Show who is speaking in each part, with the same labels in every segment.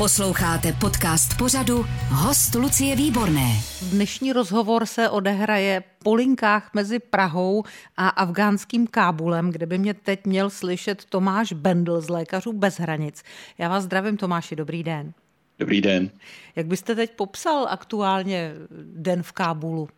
Speaker 1: Posloucháte podcast pořadu Host Lucie Výborné.
Speaker 2: Dnešní rozhovor se odehraje po linkách mezi Prahou a afgánským Kábulem, kde by mě teď měl slyšet Tomáš Bendl z Lékařů bez hranic. Já vás zdravím, Tomáši, dobrý den.
Speaker 3: Dobrý den.
Speaker 2: Jak byste teď popsal aktuálně den v Kábulu?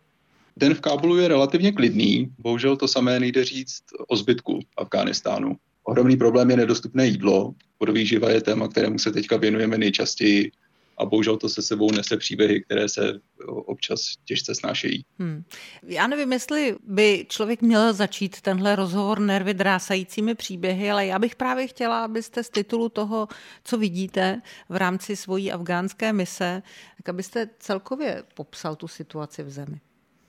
Speaker 3: Den v Kábulu je relativně klidný, bohužel to samé nejde říct o zbytku Afghánistánu. Ohromný problém je nedostupné jídlo. Podvýživa je téma, kterému se teďka věnujeme nejčastěji a bohužel to se sebou nese příběhy, které se občas těžce snášejí. Hmm.
Speaker 2: Já nevím, jestli by člověk měl začít tenhle rozhovor nervy drásajícími příběhy, ale já bych právě chtěla, abyste z titulu toho, co vidíte v rámci svojí afgánské mise, tak abyste celkově popsal tu situaci v zemi.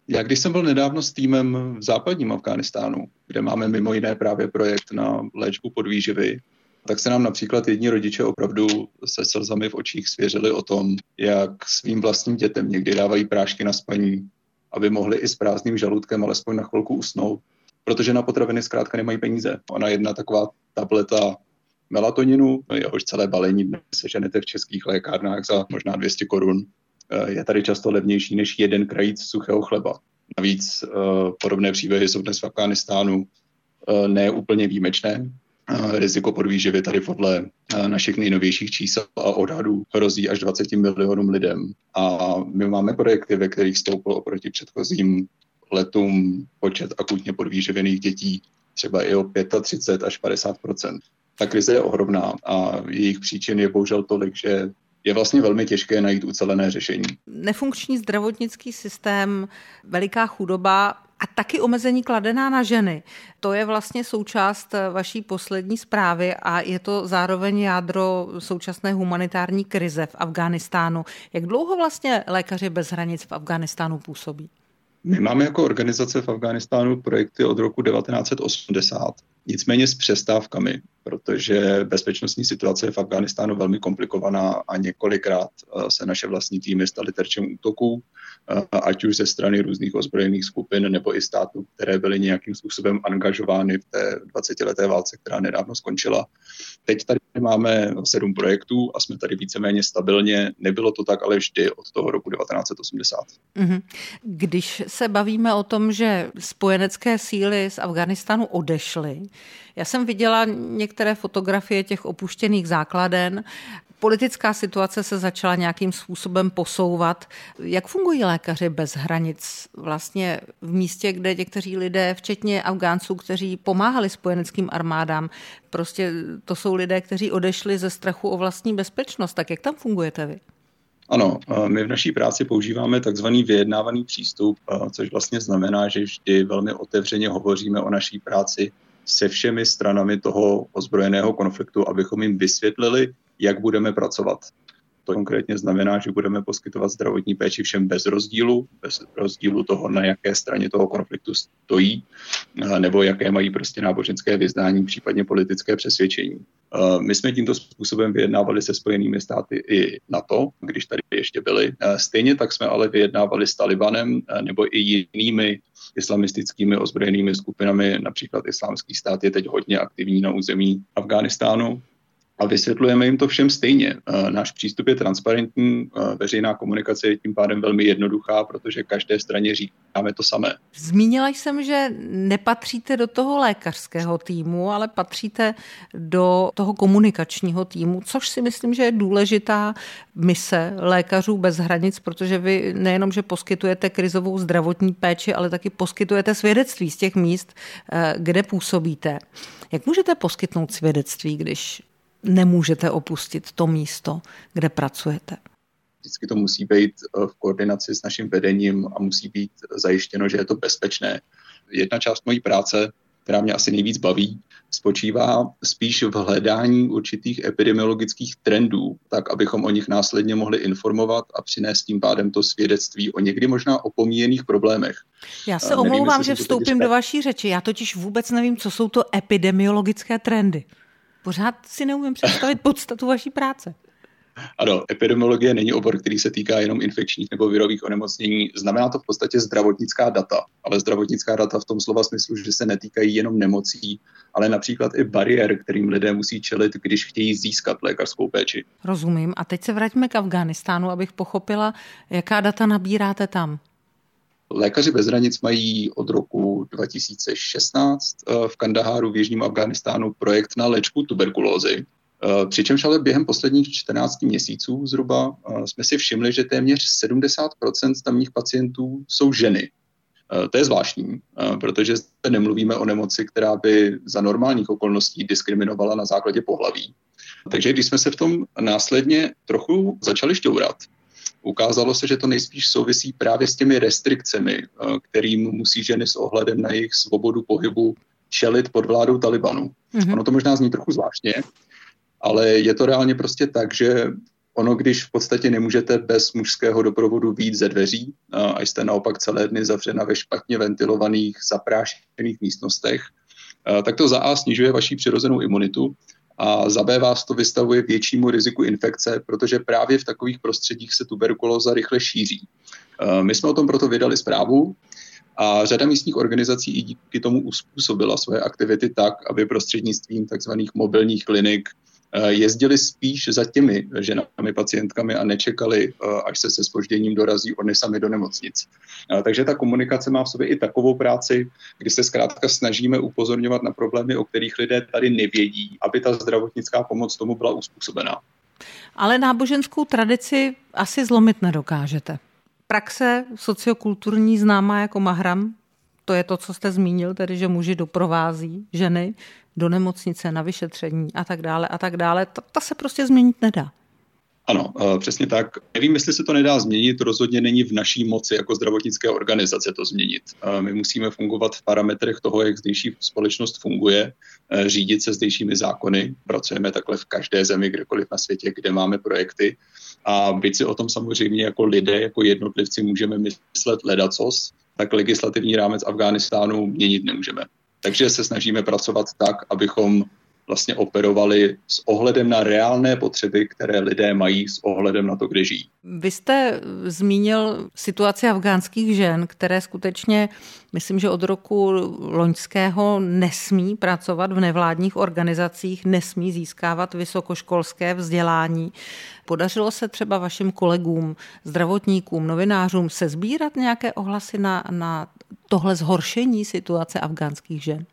Speaker 3: Já když jsem byl nedávno s týmem v západním Afghánistánu, kde máme mimo jiné právě projekt na léčbu podvýživy, tak se nám například jedni rodiče opravdu se slzami v očích svěřili o tom, jak svým vlastním dětem někdy dávají prášky na spaní, aby mohli i s prázdným žaludkem alespoň na chvilku usnout, protože na potraviny zkrátka nemají peníze. Ona jedna taková tableta melatoninu, jehož celé balení seženete v českých lékárnách za možná 200 korun, je tady často levnější než jeden krajíc suchého chleba. Navíc eh, podobné příběhy jsou dnes v Afghánistánu eh, ne úplně výjimečné. Riziko podvýživy tady podle našich nejnovějších čísel a odhadů hrozí až 20 milionům lidem. A my máme projekty, ve kterých stoupil oproti předchozím letům počet akutně podvýživených dětí třeba i o 35 až 50% Ta krize je ohromná a jejich příčin je bohužel tolik, že je vlastně velmi těžké najít ucelené řešení.
Speaker 2: Nefunkční zdravotnický systém, veliká chudoba a taky omezení kladená na ženy. To je vlastně součást vaší poslední zprávy a je to zároveň jádro současné humanitární krize v Afghánistánu. Jak dlouho vlastně lékaři bez hranic v Afghánistánu působí?
Speaker 3: My máme jako organizace v Afghánistánu projekty od roku 1980, nicméně s přestávkami, protože bezpečnostní situace je v Afghánistánu velmi komplikovaná a několikrát eh, se naše vlastní týmy staly terčem útoků, eh, ať už ze strany různých ozbrojených skupin nebo i států, které byly nějakým způsobem angažovány v té 20-leté válce, která nedávno skončila. Teď tady máme sedm projektů a jsme tady víceméně stabilně. Nebylo to tak ale vždy od toho roku 1980. Mm-hmm.
Speaker 2: Když se bavíme o tom, že spojenecké síly z Afganistánu odešly, já jsem viděla některé fotografie těch opuštěných základen. Politická situace se začala nějakým způsobem posouvat. Jak fungují lékaři bez hranic vlastně v místě, kde někteří lidé, včetně Afgánců, kteří pomáhali spojeneckým armádám, prostě to jsou lidé, kteří odešli ze strachu o vlastní bezpečnost. Tak jak tam fungujete vy?
Speaker 3: Ano, my v naší práci používáme takzvaný vyjednávaný přístup, což vlastně znamená, že vždy velmi otevřeně hovoříme o naší práci se všemi stranami toho ozbrojeného konfliktu, abychom jim vysvětlili, jak budeme pracovat. To konkrétně znamená, že budeme poskytovat zdravotní péči všem bez rozdílu, bez rozdílu toho, na jaké straně toho konfliktu stojí, nebo jaké mají prostě náboženské vyznání, případně politické přesvědčení. My jsme tímto způsobem vyjednávali se Spojenými státy i NATO, když tady ještě byli. Stejně tak jsme ale vyjednávali s Talibanem nebo i jinými islamistickými ozbrojenými skupinami. Například islámský stát je teď hodně aktivní na území Afghánistánu a vysvětlujeme jim to všem stejně. Eh, náš přístup je transparentní, eh, veřejná komunikace je tím pádem velmi jednoduchá, protože každé straně říkáme to samé.
Speaker 2: Zmínila jsem, že nepatříte do toho lékařského týmu, ale patříte do toho komunikačního týmu, což si myslím, že je důležitá mise lékařů bez hranic, protože vy nejenom, že poskytujete krizovou zdravotní péči, ale taky poskytujete svědectví z těch míst, eh, kde působíte. Jak můžete poskytnout svědectví, když nemůžete opustit to místo, kde pracujete.
Speaker 3: Vždycky to musí být eh, v koordinaci s naším vedením a musí být zajištěno, že je to bezpečné. Jedna část mojí práce, která mě asi nejvíc baví, spočívá spíš v hledání určitých epidemiologických trendů, tak abychom o nich následně mohli informovat a přinést tím pádem to svědectví o někdy možná opomíjených problémech.
Speaker 2: Já se omlouvám, že vstoupím do vaší řeči. Já totiž vůbec nevím, co jsou to epidemiologické trendy. Pořád si neumím představit podstatu vaší práce.
Speaker 3: Ano, epidemiologie není obor, který se týká jenom infekčních nebo virových onemocnění. Znamená to v podstatě zdravotnická data, ale zdravotnická data v tom slova smyslu, že se netýkají jenom nemocí, ale například i bariér, kterým lidé musí čelit, když chtějí získat lékařskou péči.
Speaker 2: Rozumím. A teď se vraťme k Afghánistánu, abych pochopila, jaká data nabíráte tam.
Speaker 3: Lékaři bez hranic mají od roku 2016 eh, v Kandaháru v Jižním Afghánistánu projekt na léčbu tuberkulózy. Eh, přičemž ale během posledních 14 měsíců zhruba eh, jsme si všimli, že téměř 70% tamních pacientů jsou ženy. To je zvláštní, protože zde nemluvíme o nemoci, která by za normálních okolností diskriminovala na základě pohlaví. Takže když jsme se v tom následně trochu začali šťourat, ukázalo se, že to nejspíš souvisí právě s těmi restrikcemi, eh, kterým musí ženy s ohledem na jejich svobodu pohybu čelit pod vládou Talibanu. Mm-hmm. Ono to možná zní trochu zvláštně, ale je to reálně prostě tak, že ono, když v podstatě nemůžete bez mužského doprovodu výjít ze dveří eh, a jste naopak celé dny zavřena ve špatně ventilovaných, zaprášených místnostech, eh, tak to za A snižuje vaši přirozenou imunitu a za B vás to vystavuje většímu riziku infekce, protože právě v takových prostředích se tuberkulóza rychle šíří. Eh, my jsme o tom proto vydali zprávu a řada místních organizací i díky tomu uspůsobila své aktivity tak, aby prostřednictvím tzv. mobilních klinik jezdili spíš za těmi ženami pacientkami a nečekali, eh, až se se spožděním dorazí oni sami do nemocnic. Eh, takže ta komunikace má v sobě i takovou práci, kdy se zkrátka snažíme upozorňovat na problémy, o kterých lidé tady nevědí, aby ta zdravotnická pomoc tomu byla uspůsobená.
Speaker 2: Ale náboženskou tradici asi zlomit nedokážete. Praxe sociokulturní známá jako mahram, to je to, co jste zmínil, tedy že muži doprovází ženy do nemocnice na vyšetření a tak dále a tak dále. Ta, ta se prostě změnit nedá.
Speaker 3: Ano, eh, přesně tak. Nevím, jestli se to nedá změnit, rozhodně není v naší moci jako zdravotnické organizace to změnit. Eh, my musíme fungovat v parametrech toho, jak zdejší společnost funguje, eh, řídit se zdejšími zákony. Pracujeme takhle v každé zemi, kdekoliv na světě, kde máme projekty. A byť si o tom samozřejmě jako lidé, jako jednotlivci můžeme myslet ledacos, tak legislativní rámec Afghánistánu měnit nemůžeme. Takže se snažíme pracovat tak, abychom vlastně operovali s ohledem na reálné potřeby, které lidé mají s ohledem na to, kde žijí.
Speaker 2: Vy jste zmínil situaci afgánských žen, které skutečně, myslím, že od roku loňského nesmí pracovat v nevládních organizacích, nesmí získávat vysokoškolské vzdělání. Podařilo se třeba vašim kolegům, zdravotníkům, novinářům se sbírat nějaké ohlasy na, na tohle zhoršení situace afgánských žen?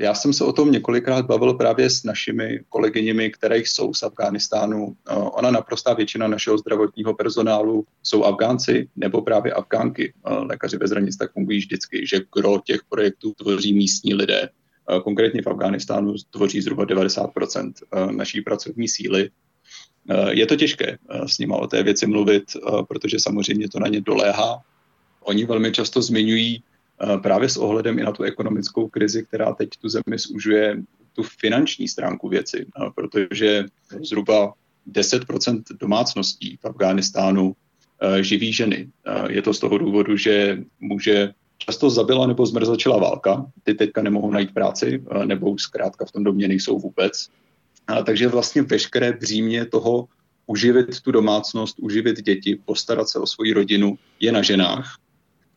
Speaker 3: Já jsem se o tom několikrát bavil právě s našimi kolegyněmi, které jsou z Afghánistánu. Eh, ona naprostá většina našeho zdravotního personálu jsou Afgánci nebo právě Afgánky. Eh, lékaři bez hranic tak fungují vždycky, že gro těch projektů tvoří místní lidé. Eh, konkrétně v Afghánistánu tvoří zhruba 90% naší pracovní síly. Je to těžké s nimi o té věci mluvit, protože samozřejmě to na ně doléhá. Oni velmi často zmiňují právě s ohledem i na tu ekonomickou krizi, která teď tu zemi zužuje tu finanční stránku věci, eh, protože zhruba 10% domácností v Afghánistánu eh, živí ženy. Je to z toho důvodu, že muže často zabila nebo zmrzačila válka, ty teďka nemohou najít práci, nebo už zkrátka v tom domě nejsou vůbec. Takže vlastně veškeré břímě toho uživit tu domácnost, uživit děti, postarat se o svoji rodinu je na ženách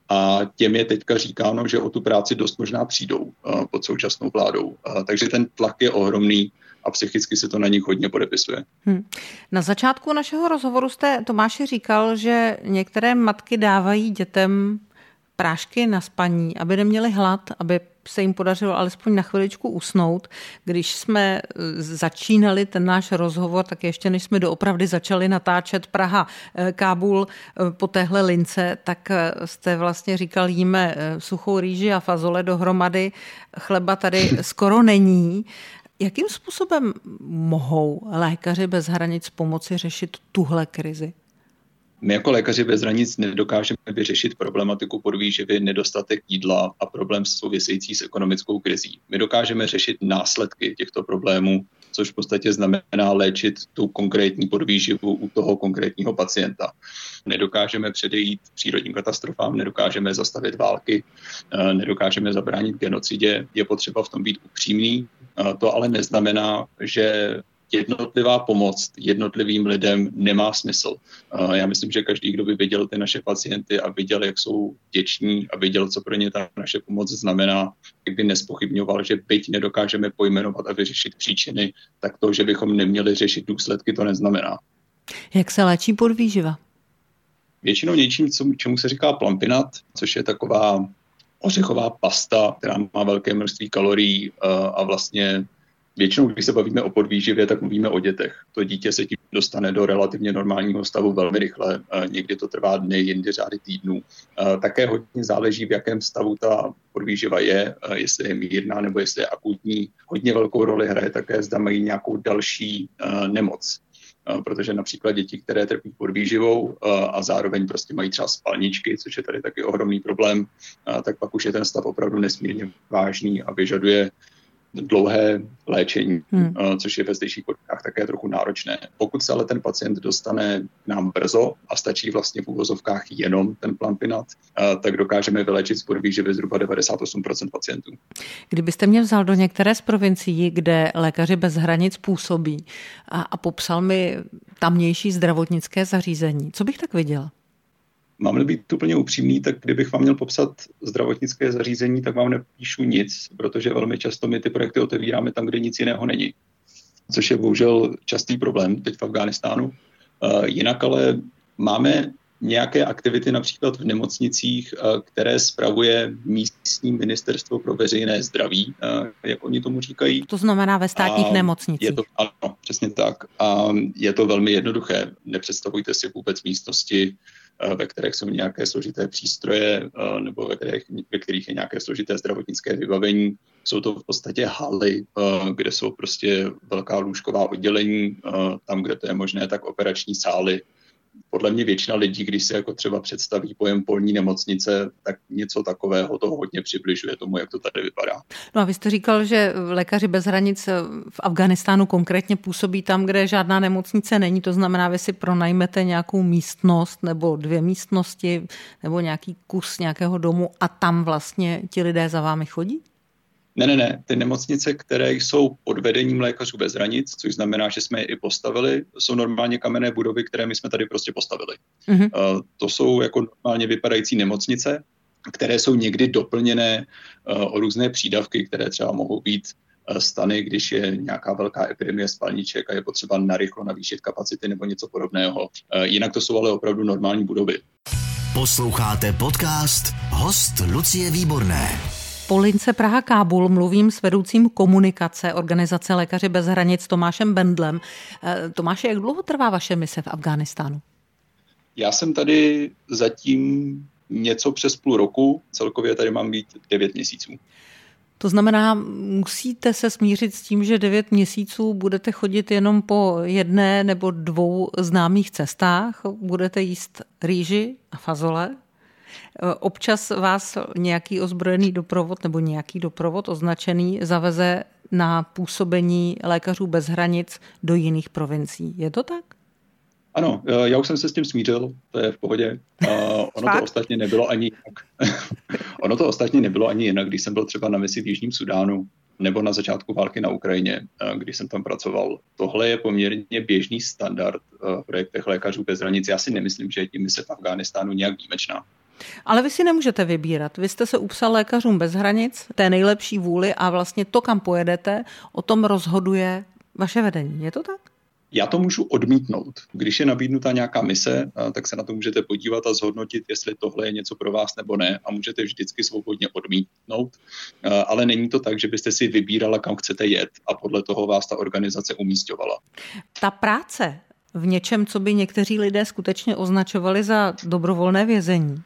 Speaker 3: a těm je teďka říkáno, že o tu práci dost možná přijdou uh, pod současnou vládou. Uh, takže ten tlak je ohromný a psychicky se to na nich hodně podepisuje. Hmm.
Speaker 2: Na začátku našeho rozhovoru jste Tomáši říkal, že některé matky dávají dětem prášky na spaní, aby neměli hlad, aby se jim podařilo alespoň na chviličku usnout. Když jsme e, začínali ten náš rozhovor, tak ještě než jsme doopravdy začali natáčet Praha, e, Kábul e, po téhle lince, tak jste vlastně říkal, jíme suchou rýži a fazole dohromady, chleba tady skoro není. Jakým způsobem mohou lékaři bez hranic pomoci řešit tuhle krizi?
Speaker 3: My jako lékaři bez hranic nedokážeme vyřešit problematiku podvýživy, nedostatek jídla a problém související s ekonomickou krizí. My dokážeme řešit následky těchto problémů, což v podstatě znamená léčit tu konkrétní podvýživu u toho konkrétního pacienta. Nedokážeme předejít přírodním katastrofám, nedokážeme zastavit války, eh, nedokážeme zabránit genocidě. Je potřeba v tom být upřímný. Eh, to ale neznamená, že jednotlivá pomoc jednotlivým lidem nemá smysl. Já myslím, že každý, kdo by viděl ty naše pacienty a viděl, jak jsou vděční a viděl, co pro ně ta naše pomoc znamená, tak by nespochybňoval, že byť nedokážeme pojmenovat a vyřešit příčiny, tak to, že bychom neměli řešit důsledky, to neznamená.
Speaker 2: Jak se léčí podvýživa?
Speaker 3: Většinou něčím, čemu se říká plampinat, což je taková ořechová pasta, která má velké množství kalorií eh, a vlastně Většinou, když se bavíme o podvýživě, tak mluvíme o dětech. To dítě se tím dostane do relativně normálního stavu velmi rychle. Někdy to trvá dny, jindy řády týdnů. Také hodně záleží, v jakém stavu ta podvýživa je, jestli je mírná nebo jestli je akutní. Hodně velkou roli hraje také, zda mají nějakou další nemoc protože například děti, které trpí podvýživou a zároveň prostě mají třeba spalničky, což je tady taky ohromný problém, tak pak už je ten stav opravdu nesmírně vážný a vyžaduje dlouhé léčení, hmm. což je ve zdejších podmínkách také trochu náročné. Pokud se ale ten pacient dostane k nám brzo a stačí vlastně v úvozovkách jenom ten plampinat, tak dokážeme vylečit z podvýživy zhruba 98% pacientů.
Speaker 2: Kdybyste mě vzal do některé z provincií, kde lékaři bez hranic působí a, a popsal mi tamnější zdravotnické zařízení, co bych tak viděla?
Speaker 3: Mám-li být úplně upřímný, tak kdybych vám měl popsat zdravotnické zařízení, tak vám nepíšu nic, protože velmi často my ty projekty otevíráme tam, kde nic jiného není. Což je bohužel častý problém teď v Afghánistánu. Uh, jinak ale máme nějaké aktivity například v nemocnicích, uh, které spravuje místní ministerstvo pro veřejné zdraví, uh, jak oni tomu říkají.
Speaker 2: To znamená ve státních a nemocnicích.
Speaker 3: Je to, ano, přesně tak. A je to velmi jednoduché. Nepředstavujte si vůbec místnosti, Eh, ve kterých jsou nějaké složité přístroje eh, nebo ve kterých, ve kterých je nějaké složité zdravotnické vybavení. Jsou to v podstatě haly, eh, kde jsou prostě velká lůžková oddělení, tam, kde to je možné, tak operační sály, podle mě většina lidí, když se jako třeba představí pojem polní nemocnice, tak něco takového to hodně přibližuje tomu, jak to tady vypadá.
Speaker 2: No a vy jste říkal, že lékaři bez hranic v Afganistánu konkrétně působí tam, kde žádná nemocnice není. To znamená, vy si pronajmete nějakou místnost nebo dvě místnosti nebo nějaký kus nějakého domu a tam vlastně ti lidé za vámi chodí?
Speaker 3: Ne, ne, ne. Ty nemocnice, které jsou pod vedením lékařů bez hranic, což znamená, že jsme je i postavili, jsou normálně kamenné budovy, které my jsme tady prostě postavili. Mm-hmm. Uh, to jsou jako normálně vypadající nemocnice, které jsou někdy doplněné uh, o různé přídavky, které třeba mohou být uh, stany, když je nějaká velká epidemie spalniček a je potřeba narychlo navýšit kapacity nebo něco podobného. Jinak to jsou ale opravdu normální budovy.
Speaker 1: Posloucháte podcast Host Lucie Výborné.
Speaker 2: Po lince Praha Kábul mluvím s vedoucím komunikace organizace Lékaři bez hranic Tomášem Bendlem. Eh, Tomáše, jak dlouho trvá vaše mise v Afghánistánu?
Speaker 3: Já jsem tady zatím něco přes půl roku, celkově tady mám být 9 měsíců.
Speaker 2: To znamená, musíte se smířit s tím, že 9 měsíců budete chodit jenom po jedné nebo dvou známých cestách, budete jíst rýži a fazole, Občas vás nějaký ozbrojený doprovod nebo nějaký doprovod označený zaveze na působení lékařů bez hranic do jiných provincií. Je to tak?
Speaker 3: Ano, já už jsem se s tím smířil, to je v pohodě. ono to ostatně nebylo ani jinak. ono to ostatně nebylo ani jinak, když jsem byl třeba na misi v Jižním Sudánu nebo na začátku války na Ukrajině, když jsem tam pracoval. Tohle je poměrně běžný standard v projektech lékařů bez hranic. Já si nemyslím, že je tím mise v Afghánistánu nějak výjimečná.
Speaker 2: Ale vy si nemůžete vybírat. Vy jste se upsal lékařům bez hranic, té nejlepší vůli a vlastně to, kam pojedete, o tom rozhoduje vaše vedení. Je to tak?
Speaker 3: Já to můžu odmítnout. Když je nabídnuta nějaká mise, tak se na to můžete podívat a zhodnotit, jestli tohle je něco pro vás nebo ne. A můžete vždycky svobodně odmítnout. Ale není to tak, že byste si vybírala, kam chcete jet a podle toho vás ta organizace umístěvala.
Speaker 2: Ta práce v něčem, co by někteří lidé skutečně označovali za dobrovolné vězení,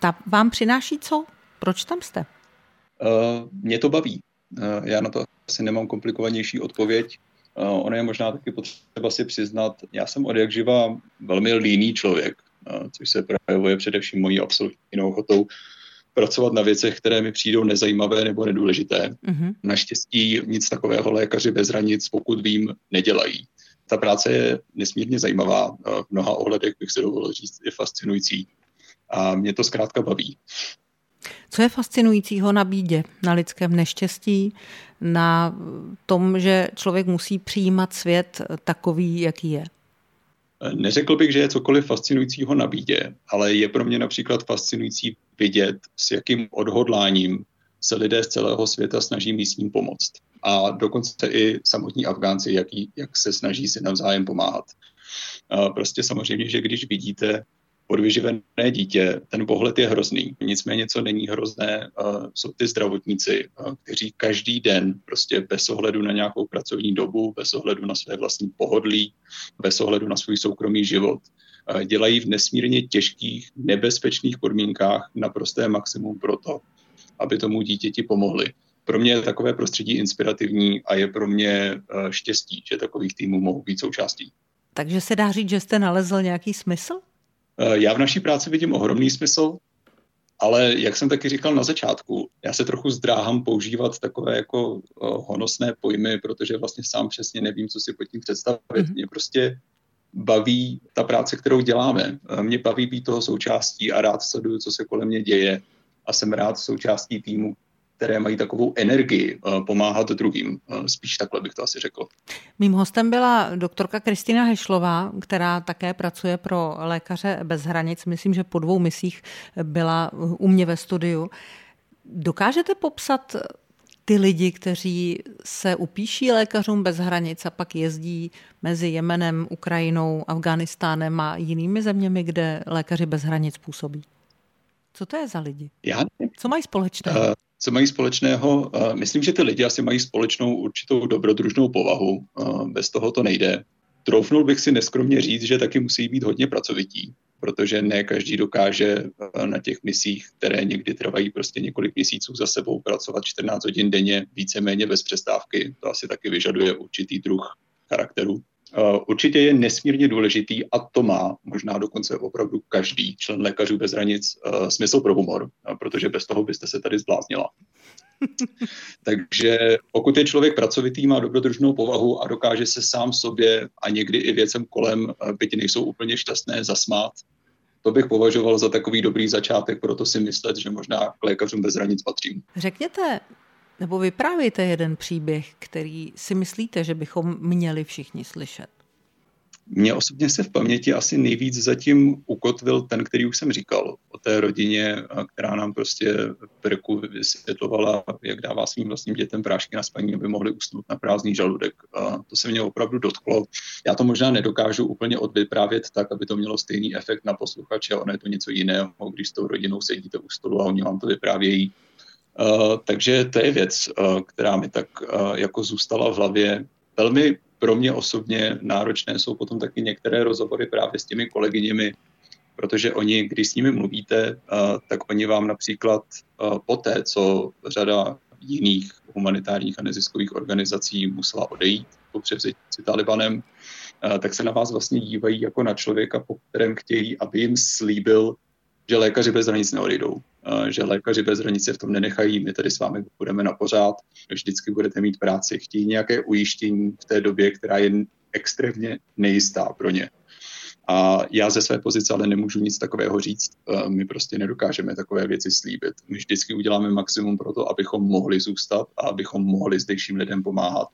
Speaker 2: ta vám přináší co? Proč tam jste?
Speaker 3: Uh, mě to baví. Uh, já na to asi nemám komplikovanější odpověď. Uh, ono je možná taky potřeba si přiznat, já jsem od jak živa velmi líný člověk, uh, což se projevuje především mojí absolutní neochotou pracovat na věcech, které mi přijdou nezajímavé nebo nedůležité. Uh-huh. Naštěstí nic takového lékaři bez hranic, pokud vím, nedělají. Ta práce je nesmírně zajímavá, v mnoha ohledech bych se dovolil říct, je fascinující a mě to zkrátka baví.
Speaker 2: Co je fascinujícího na bídě, na lidském neštěstí, na tom, že člověk musí přijímat svět takový, jaký je?
Speaker 3: Neřekl bych, že je cokoliv fascinujícího na bídě, ale je pro mě například fascinující vidět, s jakým odhodláním se lidé z celého světa snaží místním pomoct. A dokonce i samotní Afgánci, jak, jak se snaží si navzájem pomáhat. Prostě samozřejmě, že když vidíte podvyživené dítě, ten pohled je hrozný. Nicméně, co není hrozné, jsou ty zdravotníci, kteří každý den prostě bez ohledu na nějakou pracovní dobu, bez ohledu na své vlastní pohodlí, bez ohledu na svůj soukromý život, dělají v nesmírně těžkých, nebezpečných podmínkách naprosté maximum pro to, aby tomu dítěti pomohli. Pro mě je takové prostředí inspirativní a je pro mě štěstí, že takových týmů mohou být součástí.
Speaker 2: Takže se dá říct, že jste nalezl nějaký smysl?
Speaker 3: Eh, já v naší práci vidím ohromný smysl, ale jak jsem taky říkal na začátku, já se trochu zdráhám používat takové jako uh, honosné pojmy, protože vlastně sám přesně nevím, co si pod tím představit. Mm-hmm. Mě prostě baví ta práce, kterou děláme. Eh, mě baví být toho součástí a rád sleduju, co se kolem mě děje a jsem rád součástí týmu, které mají takovou energii eh, pomáhat druhým. Eh, spíš takhle bych to asi řekl.
Speaker 2: Mým hostem byla doktorka Kristina Hešlová, která také pracuje pro Lékaře bez hranic. Myslím, že po dvou misích byla u mě ve studiu. Dokážete popsat ty lidi, kteří se upíší lékařům bez hranic a pak jezdí mezi Jemenem, Ukrajinou, Afganistánem a jinými zeměmi, kde lékaři bez hranic působí? Co to je za lidi?
Speaker 3: Já.
Speaker 2: Co mají společného? Uh,
Speaker 3: co mají společného? Myslím, že ty lidi asi mají společnou určitou dobrodružnou povahu. Bez toho to nejde. Troufnul bych si neskromně říct, že taky musí být hodně pracovití, protože ne každý dokáže na těch misích, které někdy trvají prostě několik měsíců za sebou, pracovat 14 hodin denně, víceméně bez přestávky. To asi taky vyžaduje určitý druh charakteru. Eh, určitě je nesmírně důležitý a to má možná dokonce opravdu každý člen lékařů bez hranic uh, smysl pro humor, uh, protože bez toho byste se tady zbláznila. Takže pokud je člověk pracovitý, má dobrodružnou povahu a dokáže se sám sobě a někdy i věcem kolem, byť nejsou úplně šťastné, zasmát, to bych považoval za takový dobrý začátek, proto si myslet, že možná k lékařům bez hranic patřím.
Speaker 2: Řekněte, nebo vyprávějte jeden příběh, který si myslíte, že bychom měli všichni slyšet.
Speaker 3: Mně osobně se v paměti asi nejvíc zatím ukotvil ten, který už jsem říkal, o té rodině, která nám prostě v Perku vysvětlovala, jak dává svým vlastním dětem prášky na spaní, aby mohli usnout na prázdný žaludek. A to se mě opravdu dotklo. Já to možná nedokážu úplně odvyprávět tak, aby to mělo stejný efekt na posluchače, ono je to něco jiného, když s tou rodinou sedíte u stolu a oni vám to vyprávějí Uh, takže to je věc, uh, která mi tak uh, jako zůstala v hlavě. Velmi pro mě osobně náročné jsou potom taky některé rozhovory právě s těmi kolegyněmi, protože oni, když s nimi mluvíte, tak oni vám například poté, co řada jiných humanitárních a neziskových organizací musela odejít po převzetí Talibanem, tak se na vás vlastně dívají jako na člověka, po kterém chtějí, aby jim slíbil, že lékaři bez hranic neodejdou, že lékaři bez hranice v tom nenechají, my tady s vámi budeme na pořád, vždycky budete mít práci, chtějí nějaké ujištění v té době, která je extrémně nejistá pro ně. A já ze své pozice ale nemůžu nic takového říct. My prostě nedokážeme takové věci slíbit. My vždycky uděláme maximum pro to, abychom mohli zůstat a abychom mohli zdejším lidem pomáhat.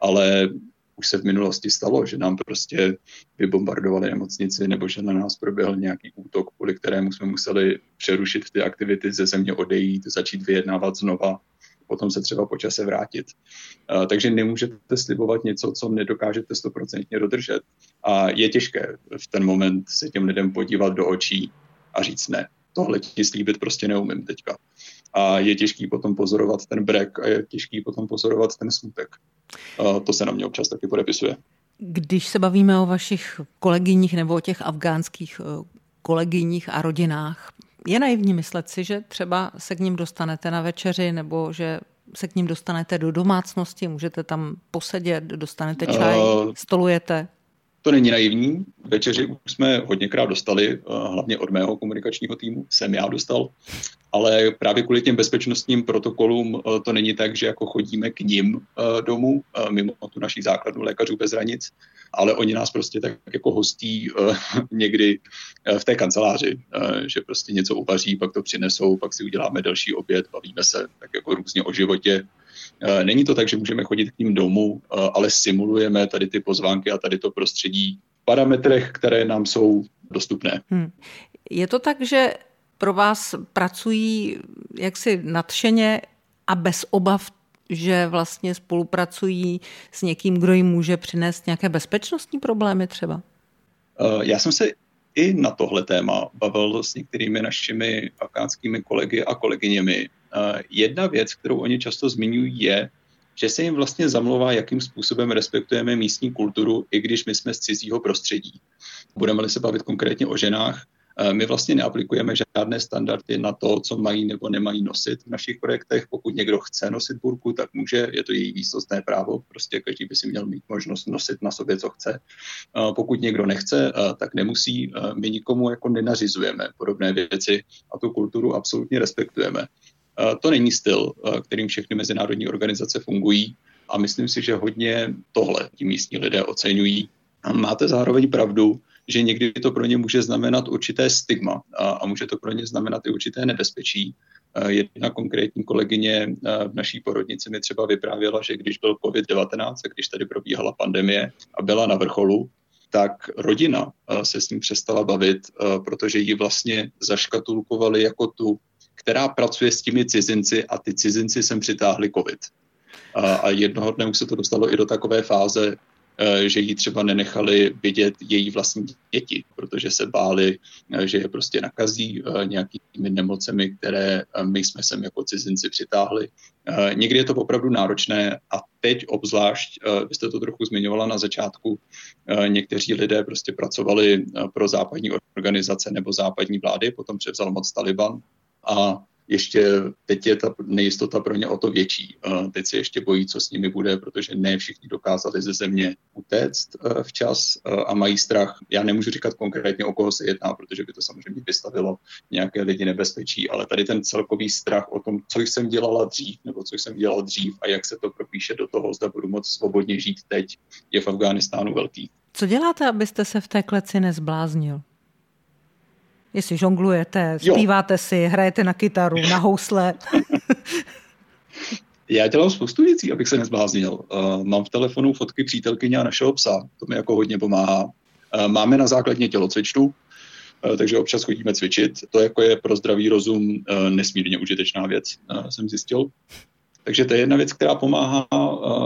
Speaker 3: Ale už se v minulosti stalo, že nám prostě vybombardovali nemocnici nebo že na nás proběhl nějaký útok, kvůli kterému jsme museli přerušit ty aktivity ze země odejít, začít vyjednávat znova, potom se třeba po čase vrátit. Takže nemůžete slibovat něco, co nedokážete stoprocentně dodržet. A je těžké v ten moment se těm lidem podívat do očí a říct ne. Tohle ti slíbit prostě neumím teďka. A je těžký potom pozorovat ten brek a je těžký potom pozorovat ten smutek to se na mě občas taky podepisuje.
Speaker 2: Když se bavíme o vašich kolegyních nebo o těch afgánských eh, kolegyních a rodinách, je naivní myslet si, že třeba se k ním dostanete na večeři nebo že se k ním dostanete do domácnosti, můžete tam posedět, dostanete čaj, uh, stolujete?
Speaker 3: To není naivní. Večeři už jsme hodněkrát dostali, eh, hlavně od mého komunikačního týmu, jsem já dostal, ale právě kvůli těm bezpečnostním protokolům eh, to není tak, že jako chodíme k ním eh, domů, mimo tu naší základnu lékařů bez hranic, ale oni nás prostě tak jako hostí někdy v té kanceláři, že prostě něco uvaří, pak to přinesou, pak si uděláme další oběd, bavíme se tak jako různě o životě, není to tak, že můžeme chodit k ním domů, eh, ale simulujeme tady ty pozvánky a tady to prostředí v parametrech, které nám jsou dostupné. Hmm.
Speaker 2: Je to tak, že pro vás pracují jaksi nadšeně a bez obav, že vlastně spolupracují s někým, kdo jim může přinést nějaké bezpečnostní problémy třeba?
Speaker 3: Eh, já jsem se i na tohle téma bavil s některými našimi afgánskými kolegy a kolegyněmi jedna věc, kterou oni často zmiňují, je, že se jim vlastně zamlouvá, jakým způsobem respektujeme místní kulturu, i když my jsme z cizího prostředí. Budeme-li se bavit konkrétně o ženách, my vlastně neaplikujeme žádné standardy na to, co mají nebo nemají nosit v našich projektech. Pokud někdo chce nosit burku, tak může, je to její výsostné právo, prostě každý by si měl mít možnost nosit na sobě, co chce. Pokud někdo nechce, tak nemusí. My nikomu jako nenařizujeme podobné věci a tu kulturu absolutně respektujeme. To není styl, kterým všechny mezinárodní organizace fungují a myslím si, že hodně tohle ti místní lidé oceňují. A máte zároveň pravdu, že někdy to pro ně může znamenat určité stigma a, a může to pro ně znamenat i určité nebezpečí. Jedna konkrétní kolegyně v naší porodnici mi třeba vyprávěla, že když byl COVID-19 a když tady probíhala pandemie a byla na vrcholu, tak rodina se s ním přestala bavit, protože ji vlastně zaškatulkovali jako tu která pracuje s těmi cizinci a ty cizinci sem přitáhli covid. A, a jednoho dne už se to dostalo i do takové fáze, e, že jí třeba nenechali vidět její vlastní děti, protože se báli, e, že je prostě nakazí e, nějakými nemocemi, které my jsme sem jako cizinci přitáhli. Někdy je to opravdu náročné a teď obzvlášť, vy jste to trochu zmiňovala na začátku, někteří lidé prostě pracovali pro západní organizace nebo západní vlády, potom převzal moc Taliban a ještě teď je ta nejistota pro ně o to větší. Teď se ještě bojí, co s nimi bude, protože ne všichni dokázali ze země utéct e, včas e, a mají strach. Já nemůžu říkat konkrétně, o koho se jedná, protože by to samozřejmě vystavilo nějaké lidi nebezpečí, ale tady ten celkový strach o tom, co jsem dělala dřív, nebo co jsem dělal dřív a jak se to propíše do toho, zda budu moc svobodně žít teď, je v Afghánistánu velký.
Speaker 2: Co děláte, abyste se v té kleci nezbláznil? Jestli žonglujete, zpíváte jo. si, hrajete na kytaru, na housle.
Speaker 3: Já dělám spoustu věcí, abych se nezbláznil. Uh, mám v telefonu fotky přítelkyně a našeho psa, to mi jako hodně pomáhá. Uh, máme na základně tělocvičnu, uh, takže občas chodíme cvičit. To jako je pro zdravý rozum nesmírně užitečná věc, jsem zjistil. Takže to je jedna věc, která pomáhá.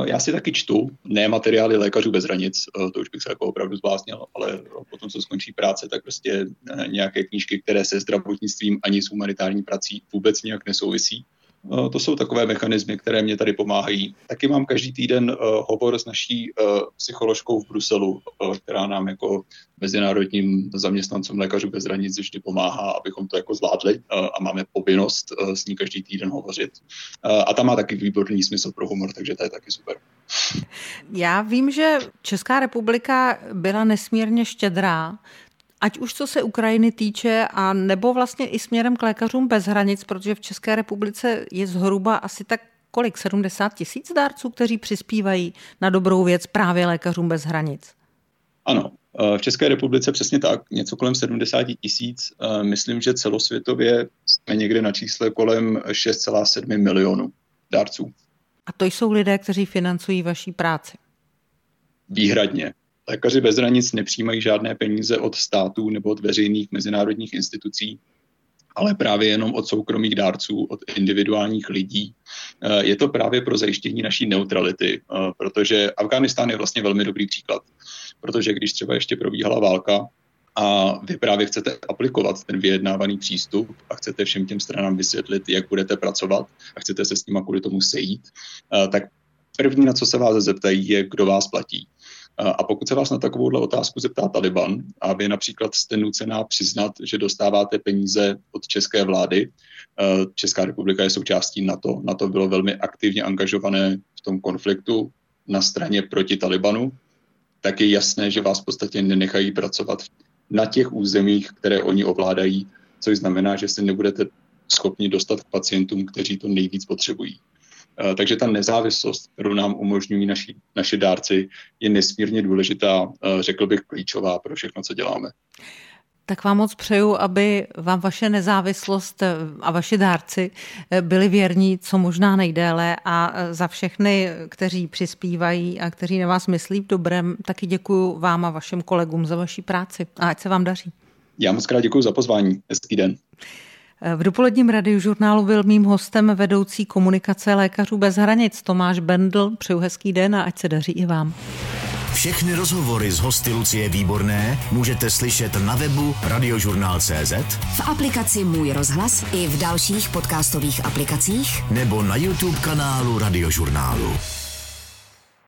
Speaker 3: Já si taky čtu, ne materiály lékařů bez hranic, eh, to už bych se jako opravdu zbláznil, ale potom, co skončí práce, tak prostě eh, nějaké knížky, které se zdravotnictvím ani s humanitární prací vůbec nějak nesouvisí. Eh, to jsou takové mechanismy, které mě tady pomáhají. Taky mám každý týden uh, hovor s naší uh, psycholožkou v Bruselu, která nám jako mezinárodním zaměstnancům lékařů bez hranic vždy pomáhá, abychom to jako zvládli a máme povinnost s ní každý týden hovořit. A ta má taky výborný smysl pro humor, takže to je taky super.
Speaker 2: Já vím, že Česká republika byla nesmírně štědrá ať už co se Ukrajiny týče, a nebo vlastně i směrem k lékařům bez hranic, protože v České republice je zhruba asi tak kolik, 70 tisíc dárců, kteří přispívají na dobrou věc právě lékařům bez hranic?
Speaker 3: Ano, eh, v České republice přesně tak, něco kolem 70 tisíc. Eh, myslím, že celosvětově jsme někde na čísle kolem 6,7 milionů dárců.
Speaker 2: A to jsou lidé, kteří financují vaší práci?
Speaker 3: Výhradně. Lékaři bez hranic nepřijímají žádné peníze od států nebo od veřejných mezinárodních institucí, ale právě jenom od soukromých dárců, od individuálních lidí. Eh, je to právě pro zajištění naší neutrality, eh, protože Afghánistán je vlastně velmi dobrý příklad. Protože když třeba ještě probíhala válka, a vy právě chcete aplikovat ten vyjednávaný přístup a chcete všem těm stranám vysvětlit, jak budete pracovat a chcete se s nimi kvůli tomu sejít, eh, tak první, na co se vás zeptají, je, kdo vás platí. A pokud se vás na takovouhle otázku zeptá Taliban a vy například jste nucená přiznat, že dostáváte peníze od české vlády, Česká republika je součástí NATO, NATO bylo velmi aktivně angažované v tom konfliktu na straně proti Talibanu, tak je jasné, že vás v podstatě nenechají pracovat na těch územích, které oni ovládají, což znamená, že se nebudete schopni dostat k pacientům, kteří to nejvíc potřebují. Eh, takže ta nezávislost, kterou nám umožňují naši, naši dárci, je nesmírně důležitá, eh, řekl bych klíčová pro všechno, co děláme.
Speaker 2: Tak vám moc přeju, aby vám vaše nezávislost eh, a vaši dárci byli věrní co možná nejdéle a za všechny, kteří přispívají a kteří na vás myslí v dobrém, taky děkuji vám a vašim kolegům za vaši práci a ať se vám daří.
Speaker 3: Já moc krát děkuji za pozvání. Hezký den.
Speaker 2: V dopoledním radiožurnálu byl mým hostem vedoucí komunikace lékařů bez hranic Tomáš Bendl. Přeju hezký den a ať se daří i vám.
Speaker 4: Všechny rozhovory z hosty Lucie Výborné můžete slyšet na webu radiožurnál.cz
Speaker 1: v aplikaci Můj rozhlas i v dalších podcastových aplikacích
Speaker 4: nebo na YouTube kanálu Radiožurnálu.